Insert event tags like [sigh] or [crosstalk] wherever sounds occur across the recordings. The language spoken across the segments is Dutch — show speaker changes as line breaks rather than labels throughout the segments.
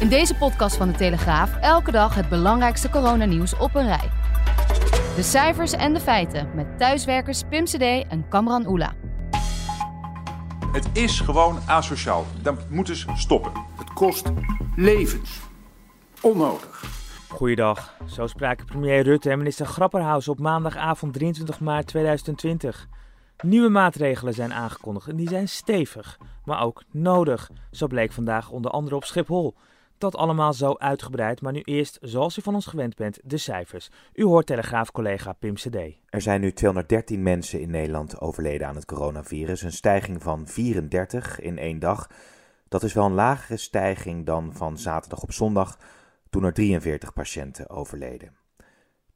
In deze podcast van de Telegraaf elke dag het belangrijkste coronanieuws op een rij. De cijfers en de feiten met thuiswerkers Pim CD en Kamran Oela.
Het is gewoon asociaal. Dat moeten ze stoppen.
Het kost levens. Onnodig.
Goeiedag. Zo spraken premier Rutte en minister Grapperhaus op maandagavond 23 maart 2020. Nieuwe maatregelen zijn aangekondigd en die zijn stevig, maar ook nodig. Zo bleek vandaag onder andere op Schiphol. Dat allemaal zo uitgebreid, maar nu eerst, zoals u van ons gewend bent, de cijfers. U hoort Telegraaf-collega Pim CD.
Er zijn nu 213 mensen in Nederland overleden aan het coronavirus. Een stijging van 34 in één dag. Dat is wel een lagere stijging dan van zaterdag op zondag, toen er 43 patiënten overleden.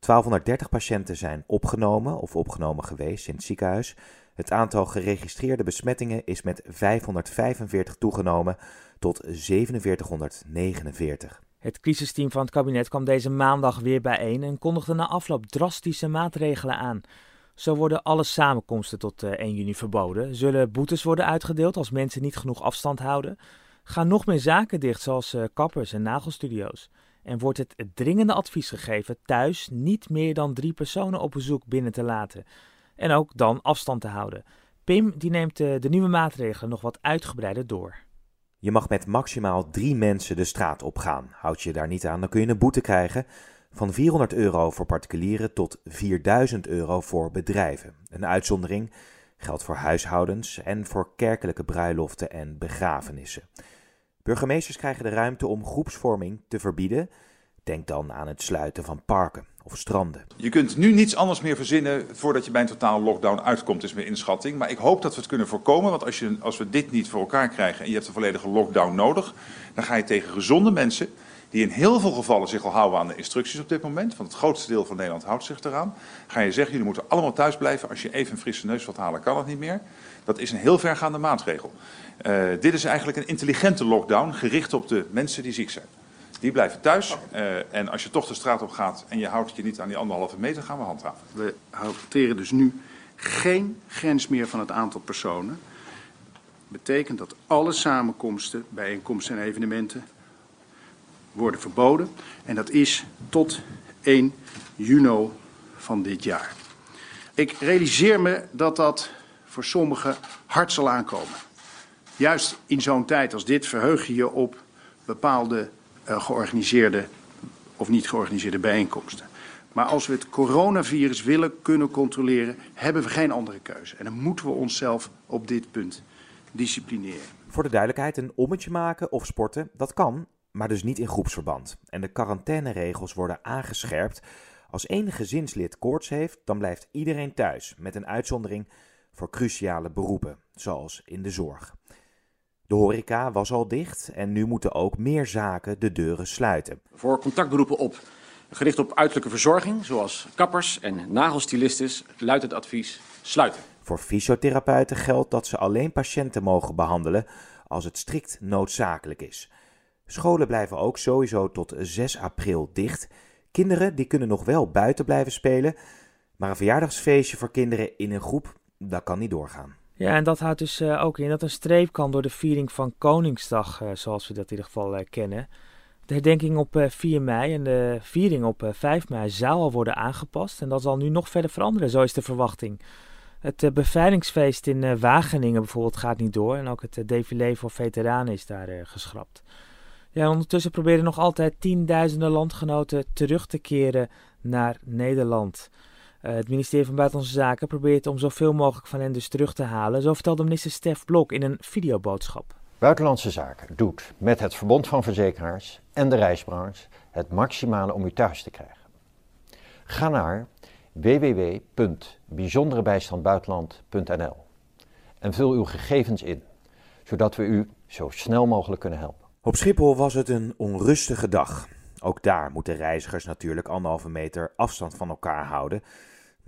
1230 patiënten zijn opgenomen of opgenomen geweest in het ziekenhuis. Het aantal geregistreerde besmettingen is met 545 toegenomen tot 4749.
Het crisisteam van het kabinet kwam deze maandag weer bijeen en kondigde na afloop drastische maatregelen aan. Zo worden alle samenkomsten tot 1 eh, juni verboden. Zullen boetes worden uitgedeeld als mensen niet genoeg afstand houden? Gaan nog meer zaken dicht, zoals eh, kappers en nagelstudio's? En wordt het dringende advies gegeven thuis niet meer dan drie personen op bezoek binnen te laten? En ook dan afstand te houden. Pim die neemt eh, de nieuwe maatregelen nog wat uitgebreider door.
Je mag met maximaal drie mensen de straat opgaan. Houd je daar niet aan, dan kun je een boete krijgen van 400 euro voor particulieren tot 4000 euro voor bedrijven. Een uitzondering geldt voor huishoudens en voor kerkelijke bruiloften en begrafenissen. Burgemeesters krijgen de ruimte om groepsvorming te verbieden. Denk dan aan het sluiten van parken of stranden.
Je kunt nu niets anders meer verzinnen voordat je bij een totale lockdown uitkomt, is mijn inschatting. Maar ik hoop dat we het kunnen voorkomen, want als, je, als we dit niet voor elkaar krijgen en je hebt een volledige lockdown nodig, dan ga je tegen gezonde mensen, die in heel veel gevallen zich al houden aan de instructies op dit moment, want het grootste deel van Nederland houdt zich eraan, ga je zeggen, jullie moeten allemaal thuis blijven. Als je even een frisse neus wilt halen, kan het niet meer. Dat is een heel vergaande maatregel. Uh, dit is eigenlijk een intelligente lockdown, gericht op de mensen die ziek zijn. Die blijven thuis. Uh, en als je toch de straat op gaat en je houdt je niet aan die anderhalve meter, gaan we handhaven.
We hanteren dus nu geen grens meer van het aantal personen. Betekent dat alle samenkomsten, bijeenkomsten en evenementen worden verboden. En dat is tot 1 juni van dit jaar. Ik realiseer me dat dat voor sommigen hard zal aankomen. Juist in zo'n tijd als dit verheug je je op bepaalde georganiseerde of niet georganiseerde bijeenkomsten. Maar als we het coronavirus willen kunnen controleren, hebben we geen andere keuze. En dan moeten we onszelf op dit punt disciplineren.
Voor de duidelijkheid, een ommetje maken of sporten, dat kan, maar dus niet in groepsverband. En de quarantaineregels worden aangescherpt. Als één gezinslid koorts heeft, dan blijft iedereen thuis, met een uitzondering voor cruciale beroepen, zoals in de zorg. De horeca was al dicht en nu moeten ook meer zaken de deuren sluiten.
Voor contactberoepen op, gericht op uiterlijke verzorging, zoals kappers en nagelstylistes, luidt het advies sluiten.
Voor fysiotherapeuten geldt dat ze alleen patiënten mogen behandelen als het strikt noodzakelijk is. Scholen blijven ook sowieso tot 6 april dicht. Kinderen die kunnen nog wel buiten blijven spelen, maar een verjaardagsfeestje voor kinderen in een groep, dat kan niet doorgaan.
Ja, en dat houdt dus uh, ook in dat een streep kan door de viering van Koningsdag, uh, zoals we dat in ieder geval uh, kennen. De herdenking op 4 mei en de viering op 5 mei zou al worden aangepast. En dat zal nu nog verder veranderen, zo is de verwachting. Het beveiligingsfeest in Wageningen bijvoorbeeld gaat niet door. En ook het défilé voor veteranen is daar geschrapt. Ja, ondertussen proberen nog altijd tienduizenden landgenoten terug te keren naar Nederland. Uh, het ministerie van Buitenlandse Zaken probeert om zoveel mogelijk van hen dus terug te halen. Zo vertelde minister Stef Blok in een videoboodschap.
Buitenlandse Zaken doet met het Verbond van Verzekeraars en de reisbranche het maximale om u thuis te krijgen. Ga naar www.bijzonderebijstandbuitenland.nl en vul uw gegevens in, zodat we u zo snel mogelijk kunnen helpen.
Op Schiphol was het een onrustige dag. Ook daar moeten reizigers natuurlijk anderhalve meter afstand van elkaar houden.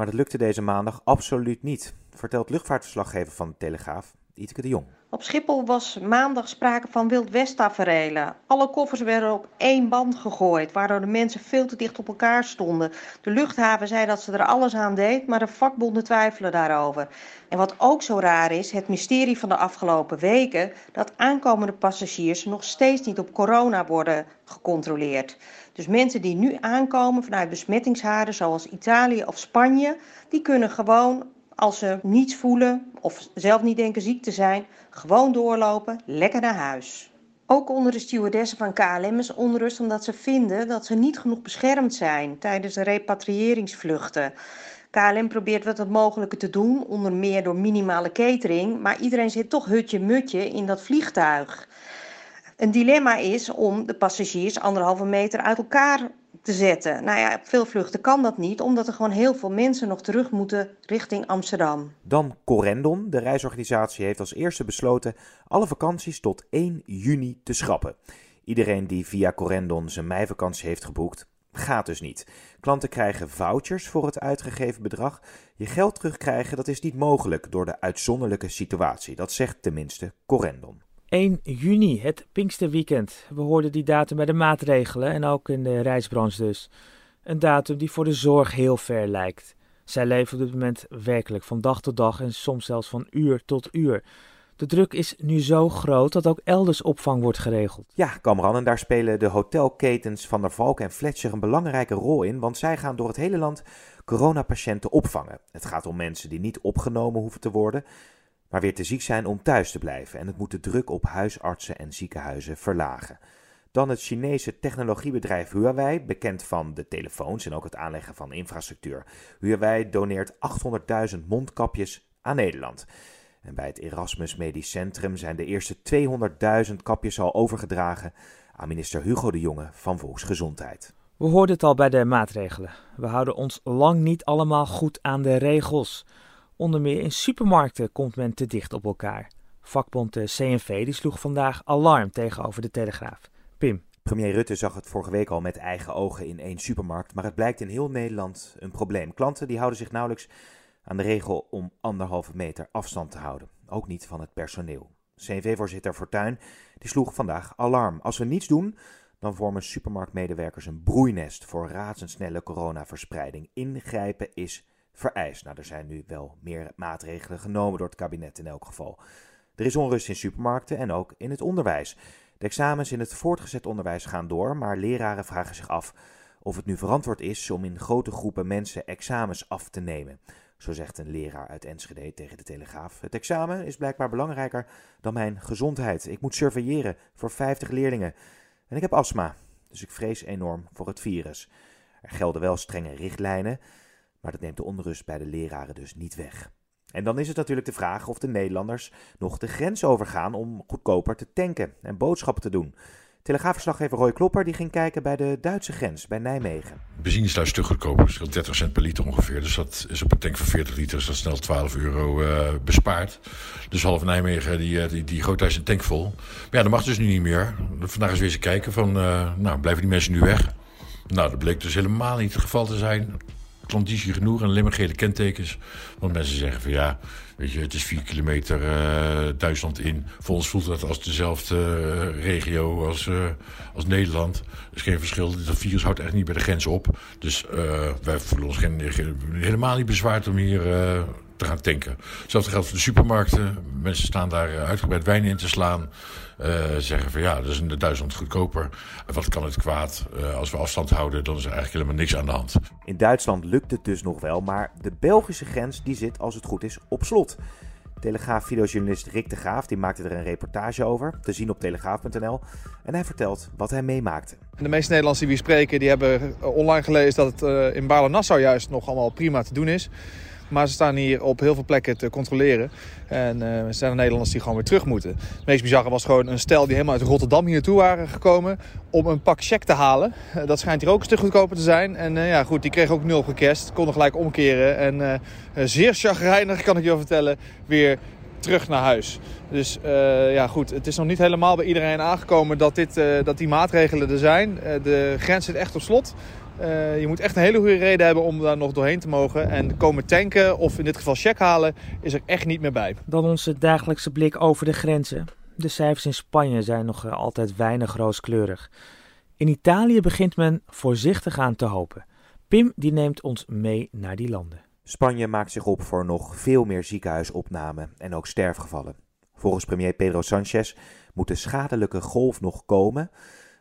Maar dat lukte deze maandag absoluut niet, vertelt luchtvaartverslaggever van de Telegraaf, Iteke de Jong.
Op Schiphol was maandag sprake van Wild West taferelen. Alle koffers werden op één band gegooid, waardoor de mensen veel te dicht op elkaar stonden. De luchthaven zei dat ze er alles aan deed, maar de vakbonden twijfelen daarover. En wat ook zo raar is, het mysterie van de afgelopen weken, dat aankomende passagiers nog steeds niet op corona worden gecontroleerd. Dus mensen die nu aankomen vanuit besmettingshaarden zoals Italië of Spanje, die kunnen gewoon als ze niets voelen of zelf niet denken ziek te zijn, gewoon doorlopen, lekker naar huis. Ook onder de stewardessen van KLM is onrust omdat ze vinden dat ze niet genoeg beschermd zijn tijdens de repatriëringsvluchten. KLM probeert wat het mogelijke te doen, onder meer door minimale catering, maar iedereen zit toch hutje-mutje in dat vliegtuig. Een dilemma is om de passagiers anderhalve meter uit elkaar te zetten. Nou ja, op veel vluchten kan dat niet, omdat er gewoon heel veel mensen nog terug moeten richting Amsterdam.
Dan Corendon. De reisorganisatie heeft als eerste besloten alle vakanties tot 1 juni te schrappen. Iedereen die via Corendon zijn meivakantie heeft geboekt, gaat dus niet. Klanten krijgen vouchers voor het uitgegeven bedrag. Je geld terugkrijgen, dat is niet mogelijk door de uitzonderlijke situatie. Dat zegt tenminste Corendon.
1 juni, het Pinksterweekend. We hoorden die datum bij de maatregelen en ook in de reisbranche dus. Een datum die voor de zorg heel ver lijkt. Zij leven op dit moment werkelijk van dag tot dag en soms zelfs van uur tot uur. De druk is nu zo groot dat ook elders opvang wordt geregeld.
Ja, Kamran, en daar spelen de hotelketens Van der Valk en Fletcher een belangrijke rol in, want zij gaan door het hele land coronapatiënten opvangen. Het gaat om mensen die niet opgenomen hoeven te worden, maar weer te ziek zijn om thuis te blijven. En het moet de druk op huisartsen en ziekenhuizen verlagen. Dan het Chinese technologiebedrijf Huawei, bekend van de telefoons en ook het aanleggen van infrastructuur. Huawei doneert 800.000 mondkapjes aan Nederland. En bij het Erasmus Medisch Centrum zijn de eerste 200.000 kapjes al overgedragen aan minister Hugo de Jonge van Volksgezondheid.
We hoorden het al bij de maatregelen. We houden ons lang niet allemaal goed aan de regels. Onder meer in supermarkten komt men te dicht op elkaar. Vakbond de CNV die sloeg vandaag alarm tegenover de Telegraaf. Pim.
Premier Rutte zag het vorige week al met eigen ogen in één supermarkt, maar het blijkt in heel Nederland een probleem. Klanten die houden zich nauwelijks aan de regel om anderhalve meter afstand te houden. Ook niet van het personeel. CNV-voorzitter Fortuyn die sloeg vandaag alarm. Als we niets doen, dan vormen supermarktmedewerkers een broeinest voor razendsnelle coronaverspreiding. Ingrijpen is vereist. Nou, er zijn nu wel meer maatregelen genomen door het kabinet in elk geval. Er is onrust in supermarkten en ook in het onderwijs. De examens in het voortgezet onderwijs gaan door, maar leraren vragen zich af of het nu verantwoord is om in grote groepen mensen examens af te nemen. Zo zegt een leraar uit Enschede tegen de Telegraaf. Het examen is blijkbaar belangrijker dan mijn gezondheid. Ik moet surveilleren voor 50 leerlingen. En ik heb astma, dus ik vrees enorm voor het virus. Er gelden wel strenge richtlijnen, maar dat neemt de onrust bij de leraren dus niet weg. En dan is het natuurlijk de vraag of de Nederlanders nog de grens overgaan om goedkoper te tanken en boodschappen te doen. Telegraafverslaggever Roy Klopper die ging kijken bij de Duitse grens, bij Nijmegen.
Benzine is daar stuk goedkoper, scheelt 30 cent per liter ongeveer. Dus dat is op een tank van 40 liter is dat snel 12 euro uh, bespaard. Dus half Nijmegen die, die, die gooit daar zijn tank vol. Maar ja, dat mag dus nu niet meer. Vandaag eens weer eens kijken van, uh, nou blijven die mensen nu weg? Nou, dat bleek dus helemaal niet het geval te zijn klandizie genoeg en alleen maar gele kentekens. Want mensen zeggen van ja, weet je, het is vier kilometer uh, Duitsland in. Voor ons voelt dat als dezelfde uh, regio als, uh, als Nederland. Er is geen verschil. Dat virus houdt echt niet bij de grens op. Dus wij voelen ons geen, helemaal niet bezwaard om hier te gaan tanken. Hetzelfde geldt voor de supermarkten. Mensen staan daar uitgebreid wijn in te slaan. Uh, zeggen van ja, dat is in Duitsland goedkoper. Wat kan het kwaad? Uh, als we afstand houden, dan is er eigenlijk helemaal niks aan de hand.
In Duitsland lukt het dus nog wel, maar de Belgische grens die zit, als het goed is, op slot. Telegraaf-videojournalist Rick de Graaf die maakte er een reportage over, te zien op telegraaf.nl. En hij vertelt wat hij meemaakte.
De meeste Nederlanders die we spreken, die hebben online gelezen dat het in Baarle-Nassau juist nog allemaal prima te doen is. Maar ze staan hier op heel veel plekken te controleren. En uh, er zijn er Nederlanders die gewoon weer terug moeten. Het meest bizarre was gewoon een stel die helemaal uit Rotterdam hier naartoe waren gekomen om een pak check te halen. Uh, dat schijnt hier ook een stuk goedkoper te zijn. En uh, ja, goed, die kregen ook nul op gekest. Konden gelijk omkeren. En zeer chagrijnig, kan ik je wel vertellen, weer terug naar huis. Dus ja goed, het is nog niet helemaal bij iedereen aangekomen dat, dit, dat die maatregelen er zijn. de grens zit echt op slot. Uh, je moet echt een hele goede reden hebben om daar nog doorheen te mogen. En komen tanken of in dit geval check halen is er echt niet meer bij.
Dan onze dagelijkse blik over de grenzen. De cijfers in Spanje zijn nog altijd weinig rooskleurig. In Italië begint men voorzichtig aan te hopen. Pim die neemt ons mee naar die landen.
Spanje maakt zich op voor nog veel meer ziekenhuisopnamen en ook sterfgevallen. Volgens premier Pedro Sanchez moet de schadelijke golf nog komen.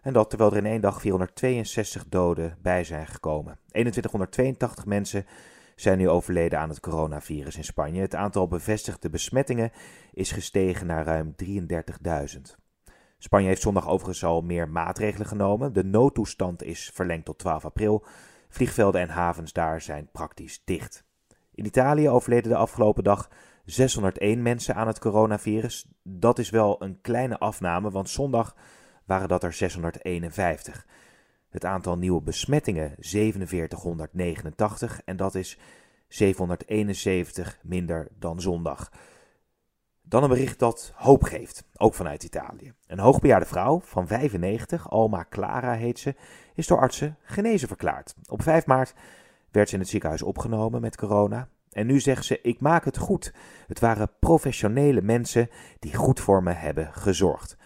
En dat terwijl er in één dag 462 doden bij zijn gekomen. 2182 mensen zijn nu overleden aan het coronavirus in Spanje. Het aantal bevestigde besmettingen is gestegen naar ruim 33.000. Spanje heeft zondag overigens al meer maatregelen genomen. De noodtoestand is verlengd tot 12 april. Vliegvelden en havens daar zijn praktisch dicht. In Italië overleden de afgelopen dag 601 mensen aan het coronavirus. Dat is wel een kleine afname, want zondag waren dat er 651. Het aantal nieuwe besmettingen 4789 en dat is 771 minder dan zondag. Dan een bericht dat hoop geeft, ook vanuit Italië. Een hoogbejaarde vrouw van 95, Alma Clara heet ze, is door artsen genezen verklaard. Op 5 maart werd ze in het ziekenhuis opgenomen met corona. En nu zegt ze: Ik maak het goed. Het waren professionele mensen die goed voor me hebben gezorgd.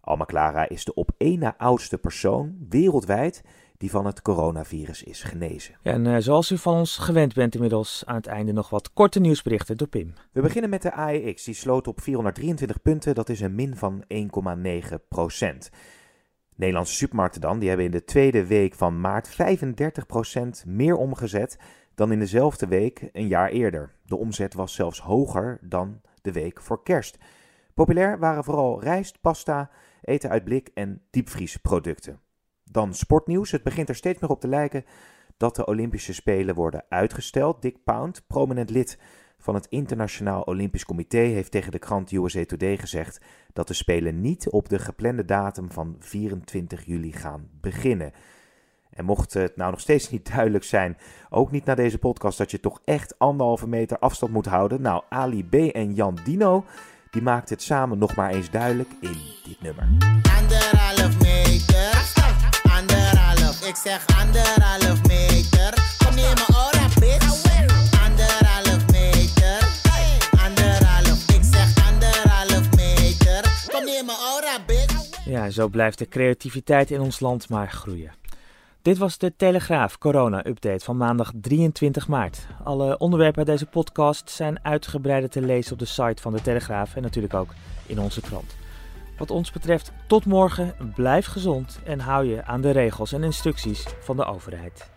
Alma Clara is de op één na oudste persoon wereldwijd die van het coronavirus is genezen.
Ja, en uh, zoals u van ons gewend bent inmiddels, aan het einde nog wat korte nieuwsberichten door Pim.
We beginnen met de AEX, die sloot op 423 punten, dat is een min van 1,9 procent. Nederlandse supermarkten dan, die hebben in de tweede week van maart 35 procent meer omgezet dan in dezelfde week een jaar eerder. De omzet was zelfs hoger dan de week voor kerst. Populair waren vooral rijst, pasta, eten uit blik en diepvriesproducten. Dan sportnieuws. Het begint er steeds meer op te lijken dat de Olympische Spelen worden uitgesteld. Dick Pound, prominent lid van het Internationaal Olympisch Comité, heeft tegen de krant USA Today gezegd dat de Spelen niet op de geplande datum van 24 juli gaan beginnen. En mocht het nou nog steeds niet [laughs] duidelijk zijn, ook niet na deze podcast, dat je toch echt anderhalve meter afstand moet houden. Nou, Ali B en Jan Dino die maakt het samen nog maar eens duidelijk in dit nummer. Anderhalf meter, anderhalf, ik zeg anderhalf meter. Kom je me ora, bitch. Anderhalf meter, anderhalf, ik zeg anderhalf meter. Kom je me ora, bitch. Ja, zo blijft de creativiteit in ons land maar groeien. Dit was de Telegraaf Corona-update van maandag 23 maart. Alle onderwerpen uit deze podcast zijn uitgebreider te lezen op de site van de Telegraaf en natuurlijk ook in onze krant. Wat ons betreft, tot morgen, blijf gezond en hou je aan de regels en instructies van de overheid.